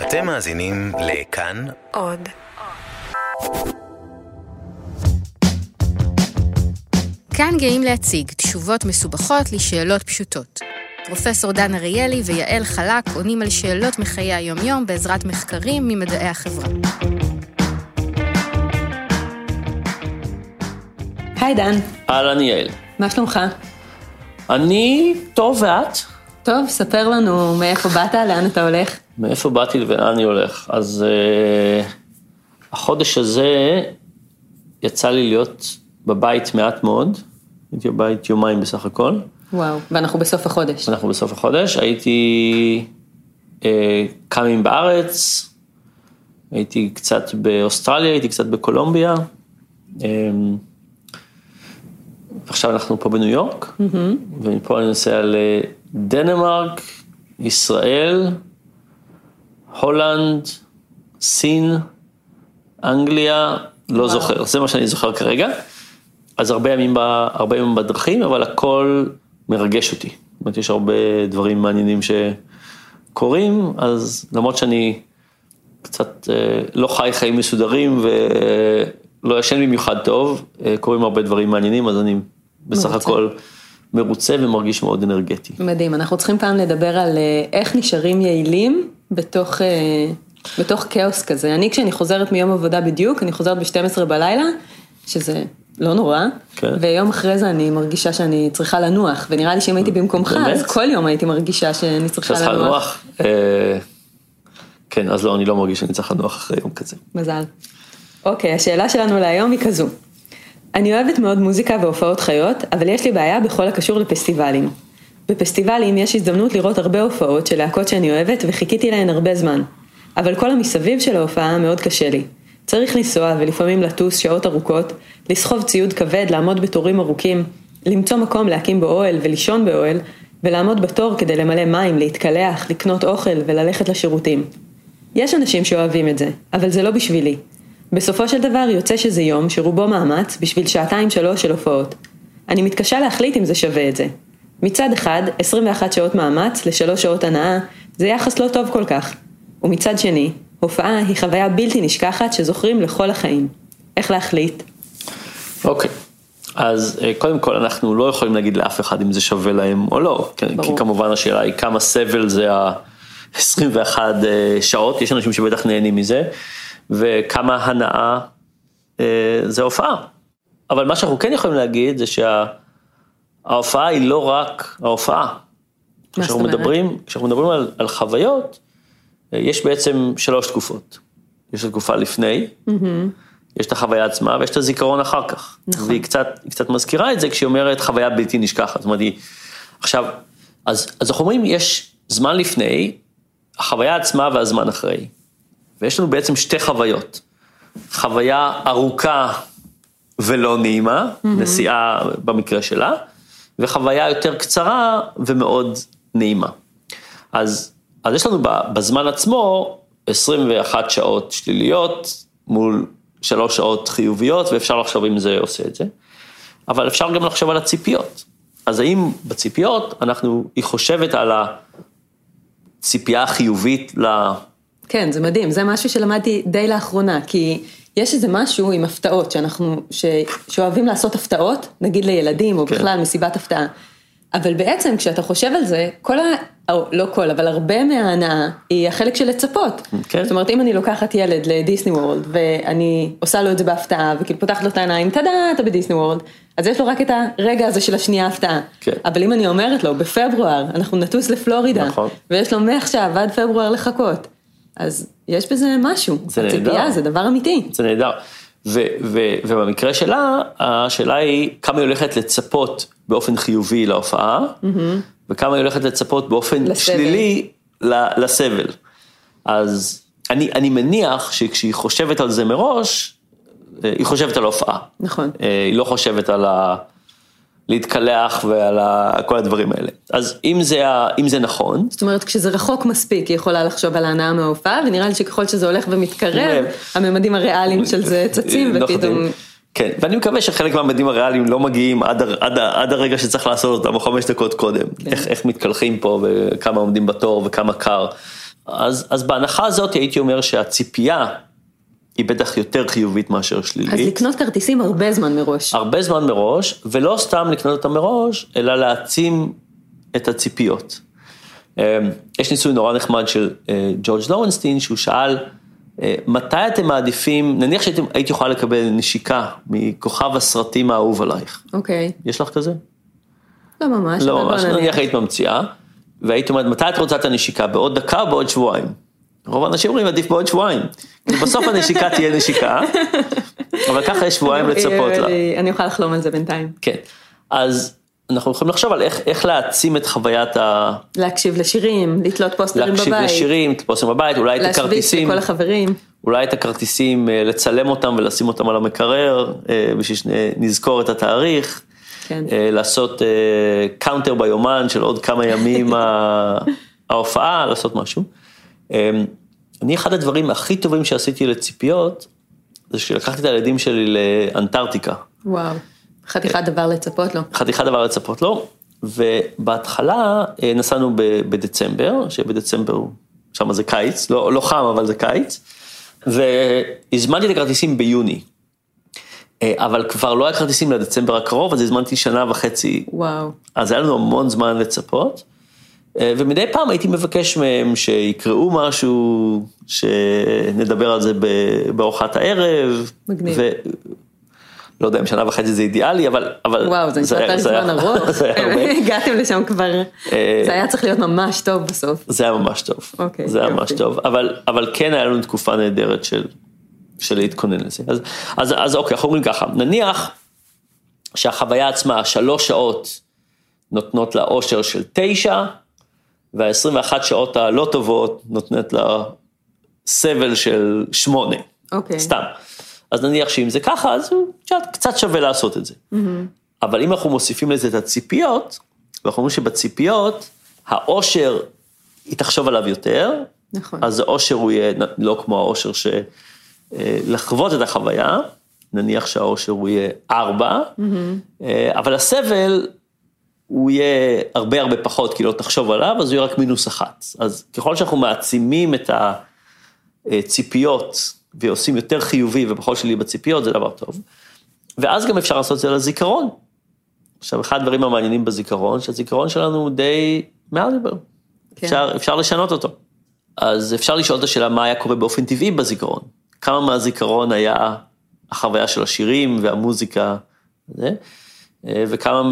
אתם מאזינים לכאן עוד. כאן גאים להציג תשובות מסובכות לשאלות פשוטות. פרופסור דן אריאלי ויעל חלק עונים על שאלות מחיי היומיום בעזרת מחקרים ממדעי החברה. היי דן, אהלן יעל. מה שלומך? אני טוב ואת? טוב, ספר לנו מאיפה באת, לאן אתה הולך. מאיפה באתי ולאן אני הולך? אז uh, החודש הזה יצא לי להיות בבית מעט מאוד, הייתי בבית יומיים בסך הכל. וואו, ואנחנו בסוף החודש. אנחנו בסוף החודש, הייתי כמה ימים בארץ, הייתי קצת באוסטרליה, הייתי קצת בקולומביה. Um, ועכשיו אנחנו פה בניו יורק, mm-hmm. ומפה אני נוסע לדנמרק, ישראל, הולנד, סין, אנגליה, לא. זוכר, זה מה שאני זוכר כרגע. אז הרבה ימים, ב, הרבה ימים בדרכים, אבל הכל מרגש אותי. זאת אומרת, יש הרבה דברים מעניינים שקורים, אז למרות שאני קצת אה, לא חי חיים מסודרים ולא ישן במיוחד טוב, אה, קורים הרבה דברים מעניינים, אז אני בסך מרוצה. הכל מרוצה ומרגיש מאוד אנרגטי. מדהים, אנחנו צריכים פעם לדבר על אה, איך נשארים יעילים בתוך, בתוך כאוס כזה. אני כשאני חוזרת מיום עבודה בדיוק, אני חוזרת ב-12 בלילה, שזה לא נורא, כן. ויום אחרי זה אני מרגישה שאני צריכה לנוח, ונראה לי שאם הייתי במקומך, באמת? אז כל יום הייתי מרגישה שאני צריכה לנוח. צריכה לנוח? אה, כן, אז לא, אני לא מרגיש שאני צריך לנוח אחרי יום כזה. מזל. אוקיי, השאלה שלנו להיום היא כזו. אני אוהבת מאוד מוזיקה והופעות חיות, אבל יש לי בעיה בכל הקשור לפסטיבלים. בפסטיבלים יש הזדמנות לראות הרבה הופעות של להקות שאני אוהבת, וחיכיתי להן הרבה זמן. אבל כל המסביב של ההופעה מאוד קשה לי. צריך לנסוע ולפעמים לטוס שעות ארוכות, לסחוב ציוד כבד, לעמוד בתורים ארוכים, למצוא מקום להקים בו אוהל ולישון באוהל, ולעמוד בתור כדי למלא מים, להתקלח, לקנות אוכל וללכת לשירותים. יש אנשים שאוהבים את זה, אבל זה לא בשבילי. בסופו של דבר יוצא שזה יום שרובו מאמץ בשביל שעתיים שלוש של הופעות. אני מתקשה להחליט אם זה שווה את זה. מצד אחד, 21 שעות מאמץ לשלוש שעות הנאה, זה יחס לא טוב כל כך. ומצד שני, הופעה היא חוויה בלתי נשכחת שזוכרים לכל החיים. איך להחליט? אוקיי. אז אה, קודם כל אנחנו לא יכולים להגיד לאף אחד אם זה שווה להם או לא, ברור. כי כמובן השאלה היא כמה סבל זה ה-21 אה, שעות, יש אנשים שבטח נהנים מזה, וכמה הנאה אה, זה הופעה. אבל מה שאנחנו כן יכולים להגיד זה שההופעה היא לא רק ההופעה. כשאנחנו מדברים, כשאנחנו מדברים על, על חוויות, יש בעצם שלוש תקופות. יש את התקופה לפני, mm-hmm. יש את החוויה עצמה ויש את הזיכרון אחר כך. נכון. והיא קצת, קצת מזכירה את זה כשהיא אומרת חוויה בלתי נשכחת. זאת אומרת, היא, עכשיו, אז, אז אנחנו אומרים, יש זמן לפני, החוויה עצמה והזמן אחרי. ויש לנו בעצם שתי חוויות. חוויה ארוכה ולא נעימה, mm-hmm. נסיעה במקרה שלה, וחוויה יותר קצרה ומאוד נעימה. אז אז יש לנו בזמן עצמו 21 שעות שליליות מול 3 שעות חיוביות, ואפשר לחשוב אם זה עושה את זה. אבל אפשר גם לחשוב על הציפיות. אז האם בציפיות אנחנו, היא חושבת על הציפייה החיובית ל... כן, זה מדהים, זה משהו שלמדתי די לאחרונה, כי יש איזה משהו עם הפתעות, שאנחנו, ש... שאוהבים לעשות הפתעות, נגיד לילדים, או כן. בכלל מסיבת הפתעה. אבל בעצם כשאתה חושב על זה, כל ה... או לא כל, אבל הרבה מההנאה היא החלק של לצפות. כן. זאת אומרת, אם אני לוקחת ילד לדיסני וורלד, ואני עושה לו את זה בהפתעה, וכאילו פותחת לו את העיניים, טאדה, אתה בדיסני וורלד, אז יש לו רק את הרגע הזה של השנייה הפתעה. כן. אבל אם אני אומרת לו, בפברואר, אנחנו נטוס לפלורידה, נכון. ויש לו מעכשיו עד פברואר לחכות, אז יש בזה משהו. זה נהדר. הציפייה זה דבר אמיתי. זה נהדר. ו- ו- ובמקרה שלה, השאלה היא כמה היא הולכת לצפות באופן חיובי להופעה, mm-hmm. וכמה היא הולכת לצפות באופן לסבל. שלילי לסבל. אז אני, אני מניח שכשהיא חושבת על זה מראש, אה, היא חושבת על ההופעה. נכון. אה, היא לא חושבת על ה... להתקלח ועל ה... כל הדברים האלה. אז אם זה, אם זה נכון... זאת אומרת, כשזה רחוק מספיק, היא יכולה לחשוב על ההנאה מההופעה, ונראה לי שככל שזה הולך ומתקרב, הממדים הריאליים של זה צצים, ופתאום... כן, ואני מקווה שחלק מהממדים הריאליים לא מגיעים עד, עד, עד הרגע שצריך לעשות אותם, או חמש דקות קודם. כן. איך, איך מתקלחים פה, וכמה עומדים בתור, וכמה קר. אז, אז בהנחה הזאת הייתי אומר שהציפייה היא בטח יותר חיובית מאשר שלילית. אז לקנות כרטיסים הרבה זמן מראש. הרבה זמן מראש, ולא סתם לקנות אותם מראש, אלא להעצים את הציפיות. אה, יש ניסוי נורא נחמד של אה, ג'ורג' לורנסטין, שהוא שאל, אה, מתי אתם מעדיפים, נניח שהייתי יכולה לקבל נשיקה מכוכב הסרטים האהוב עלייך. אוקיי. יש לך כזה? לא ממש. לא ממש, נניח היית ממציאה, והיית אומרת, מתי את רוצה את הנשיקה, בעוד דקה או בעוד שבועיים? רוב האנשים אומרים, עדיף בעוד שבועיים. בסוף הנשיקה תהיה נשיקה, אבל ככה יש שבועיים לצפות לה. אני יכולה לחלום על זה בינתיים. כן, אז אנחנו יכולים לחשוב על איך, איך להעצים את חוויית ה... להקשיב לשירים, לתלות פוסטרים להקשיב בבית. להקשיב לשירים, פוסטרים בבית, אולי את הכרטיסים. להשוויץ לכל החברים. אולי את הכרטיסים, אה, לצלם אותם ולשים אותם על המקרר, אה, בשביל שנזכור את התאריך. כן. אה, לעשות counter ביומן של עוד כמה ימים ההופעה, לעשות משהו. אני, אחד הדברים הכי טובים שעשיתי לציפיות, זה שלקחתי את הילדים שלי לאנטארקטיקה. וואו, חתיכת דבר לצפות לו. חתיכת דבר לצפות לו, ובהתחלה נסענו בדצמבר, שבדצמבר, שם זה קיץ, לא, לא חם אבל זה קיץ, והזמנתי את הכרטיסים ביוני. אבל כבר לא היה כרטיסים לדצמבר הקרוב, אז הזמנתי שנה וחצי. וואו. אז היה לנו המון זמן לצפות. ומדי פעם הייתי מבקש מהם שיקראו משהו, שנדבר על זה בארוחת הערב. מגניב. ו... לא יודע אם שנה וחצי זה אידיאלי, אבל... אבל וואו, זה נשמע פרק זמן ארוך. הגעתם לשם כבר, זה היה צריך להיות ממש טוב בסוף. זה היה ממש טוב. אוקיי, זה היה. ממש טוב, אבל, אבל כן היה לנו תקופה נהדרת של, של להתכונן לזה. אז, אז, אז אוקיי, אנחנו אומרים ככה, נניח שהחוויה עצמה, שלוש שעות נותנות לה אושר של תשע, וה-21 שעות הלא טובות נותנת לה סבל של שמונה. אוקיי. סתם. אז נניח שאם זה ככה, אז יודעת, קצת שווה לעשות את זה. אבל אם אנחנו מוסיפים לזה את הציפיות, ואנחנו אומרים שבציפיות, האושר, היא תחשוב עליו יותר, נכון. אז האושר הוא יהיה לא כמו האושר של אה, לחוות את החוויה, נניח שהאושר הוא יהיה ארבע, אה, אבל הסבל הוא יהיה הרבה הרבה פחות, כי לא תחשוב עליו, אז הוא יהיה רק מינוס אחת. אז ככל שאנחנו מעצימים את הציפיות ועושים יותר חיובי ופחות שלי בציפיות, זה דבר טוב. ואז גם אפשר לעשות את זה לזיכרון. עכשיו, אחד הדברים המעניינים בזיכרון, שהזיכרון שלנו הוא די מעליבר. כן. אפשר, אפשר לשנות אותו. אז אפשר לשאול את השאלה מה היה קורה באופן טבעי בזיכרון. כמה מהזיכרון היה החוויה של השירים והמוזיקה, זה, וכמה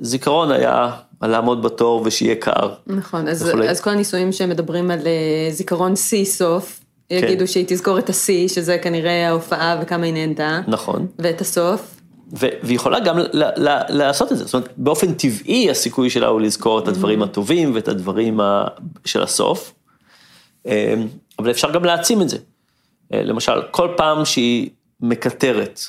מהזיכרון היה על לעמוד בתור ושיהיה קר. נכון, אז, וכולי. אז כל הניסויים שמדברים על אה, זיכרון שיא סוף, כן. יגידו שהיא תזכור את השיא, שזה כנראה ההופעה וכמה היא נהנתה, נכון. ואת הסוף. ו- והיא יכולה גם ל- ל- לעשות את זה, זאת אומרת, באופן טבעי הסיכוי שלה הוא לזכור את הדברים הטובים ואת הדברים של הסוף, אה, אבל אפשר גם להעצים את זה. אה, למשל, כל פעם שהיא מקטרת,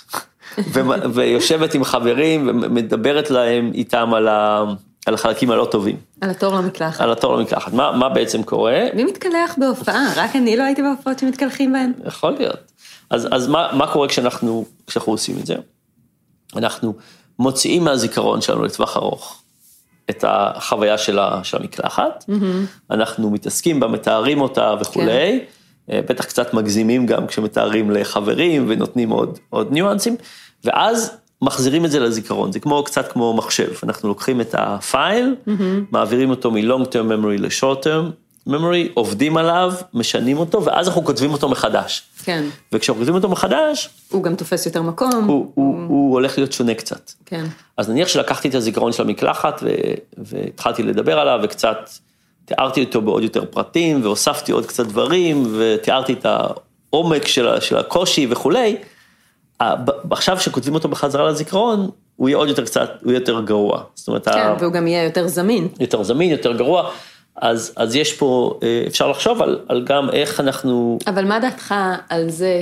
ו- ויושבת עם חברים ומדברת להם איתם על, ה- על החלקים הלא טובים, על התור למקלחת. על התור למקלחת, מה, מה בעצם קורה? מי מתקלח בהופעה? רק אני לא הייתי בהופעות שמתקלחים בהן. יכול להיות. אז, אז מה, מה קורה כשאנחנו, כשאנחנו עושים את זה? אנחנו מוציאים מהזיכרון שלנו לטווח ארוך את החוויה של, ה, של המקלחת, mm-hmm. אנחנו מתעסקים בה, מתארים אותה וכולי, כן. בטח קצת מגזימים גם כשמתארים לחברים ונותנים עוד, עוד ניואנסים, ואז מחזירים את זה לזיכרון, זה כמו, קצת כמו מחשב, אנחנו לוקחים את הפייל, mm-hmm. מעבירים אותו מ-long term memory ל-short term memory, עובדים עליו, משנים אותו, ואז אנחנו כותבים אותו מחדש. כן. וכשאנחנו כותבים אותו מחדש, הוא גם תופס יותר מקום. הוא, הוא, הוא הולך להיות שונה קצת. כן. אז נניח שלקחתי את הזיכרון של המקלחת ו, והתחלתי לדבר עליו וקצת תיארתי אותו בעוד יותר פרטים והוספתי עוד קצת דברים ותיארתי את העומק של, של הקושי וכולי, עכשיו שכותבים אותו בחזרה לזיכרון, הוא יהיה עוד יותר קצת, הוא יהיה יותר גרוע. זאת אומרת, כן, ה- והוא גם יהיה יותר זמין. יותר זמין, יותר גרוע, אז, אז יש פה, אה, אפשר לחשוב על, על גם איך אנחנו, אבל מה דעתך על זה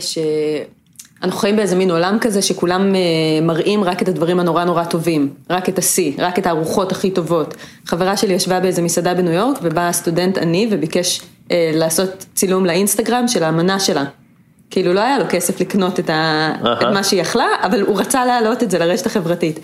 שאנחנו חיים באיזה מין עולם כזה שכולם אה, מראים רק את הדברים הנורא נורא טובים, רק את השיא, רק את הארוחות הכי טובות. חברה שלי ישבה באיזה מסעדה בניו יורק ובא סטודנט עני וביקש אה, לעשות צילום לאינסטגרם של האמנה שלה. כאילו לא היה לו כסף לקנות את, ה... את מה שהיא יכלה, אבל הוא רצה להעלות את זה לרשת החברתית.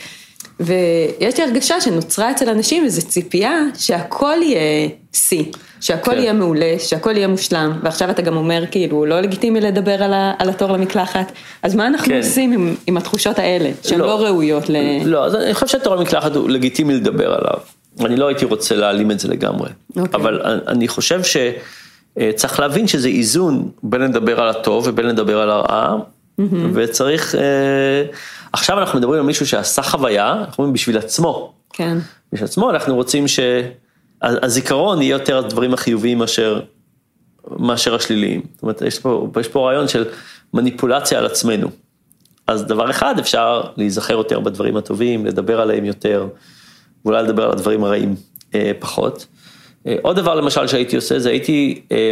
ויש לי הרגשה שנוצרה אצל אנשים איזו ציפייה שהכל יהיה שיא, שהכל כן. יהיה מעולה, שהכל יהיה מושלם, ועכשיו אתה גם אומר כאילו לא לגיטימי לדבר על, ה, על התור למקלחת, אז מה אנחנו כן. עושים עם, עם התחושות האלה, שהן לא, לא. ראויות ל... לא, אז אני חושב שהתורה למקלחת הוא לגיטימי לדבר עליו. אני לא הייתי רוצה להעלים את זה לגמרי. אוקיי. אבל אני חושב שצריך להבין שזה איזון בין לדבר על הטוב ובין לדבר על הרעה, וצריך, אה, עכשיו אנחנו מדברים על מישהו שעשה חוויה, אנחנו אומרים בשביל עצמו. כן, בשביל עצמו אנחנו רוצים שהזיכרון יהיה יותר הדברים החיוביים מאשר, מאשר השליליים. זאת אומרת, יש פה, יש פה רעיון של מניפולציה על עצמנו. אז דבר אחד, אפשר להיזכר יותר בדברים הטובים, לדבר עליהם יותר, ואולי לדבר על הדברים הרעים אה, פחות. אה, עוד דבר למשל שהייתי עושה, זה הייתי אה,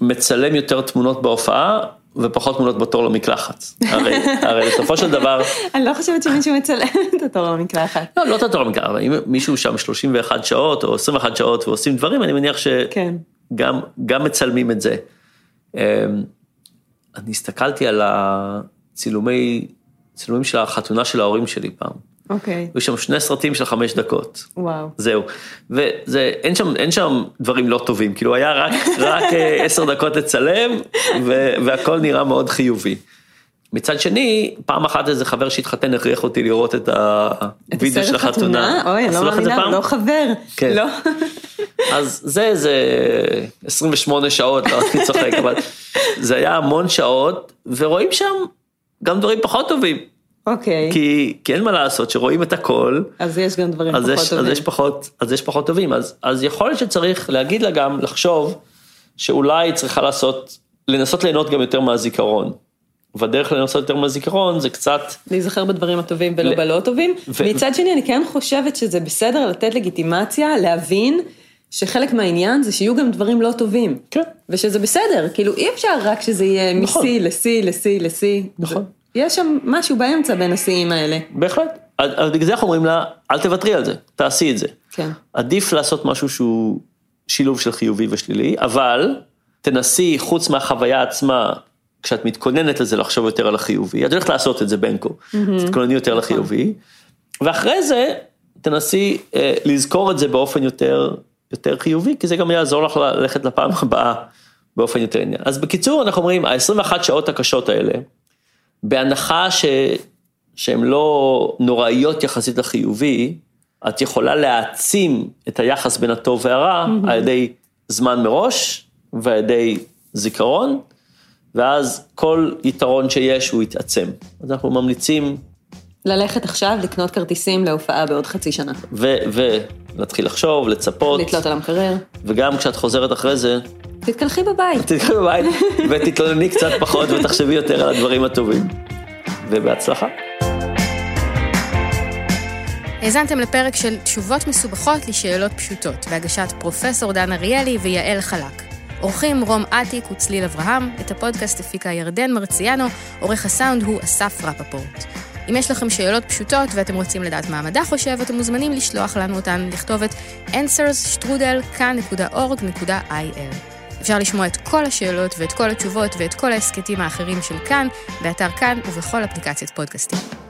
מצלם יותר תמונות בהופעה, ופחות תמונות בתור למקלחת. הרי, הרי בסופו של דבר, אני לא חושבת שמישהו מצלם את התור למקלחת. לא, לא את התור למקלחת, אבל אם מישהו שם 31 שעות או 21 שעות ועושים דברים, אני מניח כן. שגם גם מצלמים את זה. אמ, אני הסתכלתי על הצילומי, צילומים של החתונה של ההורים שלי פעם. אוקיי, היו שם שני סרטים של חמש דקות. וואו. זהו. וזה, אין שם, אין שם דברים לא טובים, כאילו היה רק, רק אה, עשר דקות לצלם, ו, והכל נראה מאוד חיובי. מצד שני, פעם אחת איזה חבר שהתחתן הכריח אותי לראות את הווידאו של החתונה. אוי, אני לא מאמינה? לא חבר. כן. לא. אז זה איזה 28 שעות, לא, אני צוחק, אבל זה היה המון שעות, ורואים שם גם דברים פחות טובים. אוקיי, כי, כי אין מה לעשות, שרואים את הכל, אז יש גם דברים אז פחות יש, אז טובים. יש פחות, אז יש פחות טובים, אז, אז יכול להיות שצריך להגיד לה גם, לחשוב, שאולי היא צריכה לעשות, לנסות ליהנות גם יותר מהזיכרון. והדרך לנסות יותר מהזיכרון זה קצת, להיזכר בדברים הטובים ולא ל- בלא טובים. ו- מצד שני, אני כן חושבת שזה בסדר לתת לגיטימציה, להבין שחלק מהעניין זה שיהיו גם דברים לא טובים. כן. ושזה בסדר, כאילו אי אפשר רק שזה יהיה נכון. משיא לשיא לשיא לשיא. נכון. יש שם משהו באמצע בין השיאים האלה. בהחלט. אז בגלל זה אנחנו אומרים לה, אל תוותרי על זה, תעשי את זה. כן. עדיף לעשות משהו שהוא שילוב של חיובי ושלילי, אבל תנסי חוץ מהחוויה עצמה, כשאת מתכוננת לזה לחשוב יותר על החיובי, את הולכת לעשות את זה בין כה, אז תתכונני יותר לחיובי, ואחרי זה תנסי אה, לזכור את זה באופן יותר, יותר חיובי, כי זה גם יעזור לך ללכת לפעם הבאה באופן יותר עניין. אז בקיצור, אנחנו אומרים, ה-21 שעות הקשות האלה, בהנחה ש... שהן לא נוראיות יחסית לחיובי, את יכולה להעצים את היחס בין הטוב והרע mm-hmm. על ידי זמן מראש ועל ידי זיכרון, ואז כל יתרון שיש הוא יתעצם. אז אנחנו ממליצים ללכת עכשיו לקנות כרטיסים להופעה בעוד חצי שנה. ו- ולהתחיל לחשוב, לצפות, לתלות על המקרר. וגם כשאת חוזרת אחרי זה, תתקלחי בבית. תתקלחי בבית ותתלונני קצת פחות ותחשבי יותר על הדברים הטובים. ובהצלחה. האזנתם לפרק של תשובות מסובכות לשאלות פשוטות, בהגשת פרופסור דן אריאלי ויעל חלק. עורכים רום אטיק וצליל אברהם, את הפודקאסט הפיקה ירדן מרציאנו, עורך הסאונד הוא אסף רפפורט. אם יש לכם שאלות פשוטות ואתם רוצים לדעת מה המדע חושב, אתם מוזמנים לשלוח לנו אותן לכתובת answers.כאן.org.il. אפשר לשמוע את כל השאלות ואת כל התשובות ואת כל ההסכתים האחרים של כאן, באתר כאן ובכל אפליקציית פודקאסטים.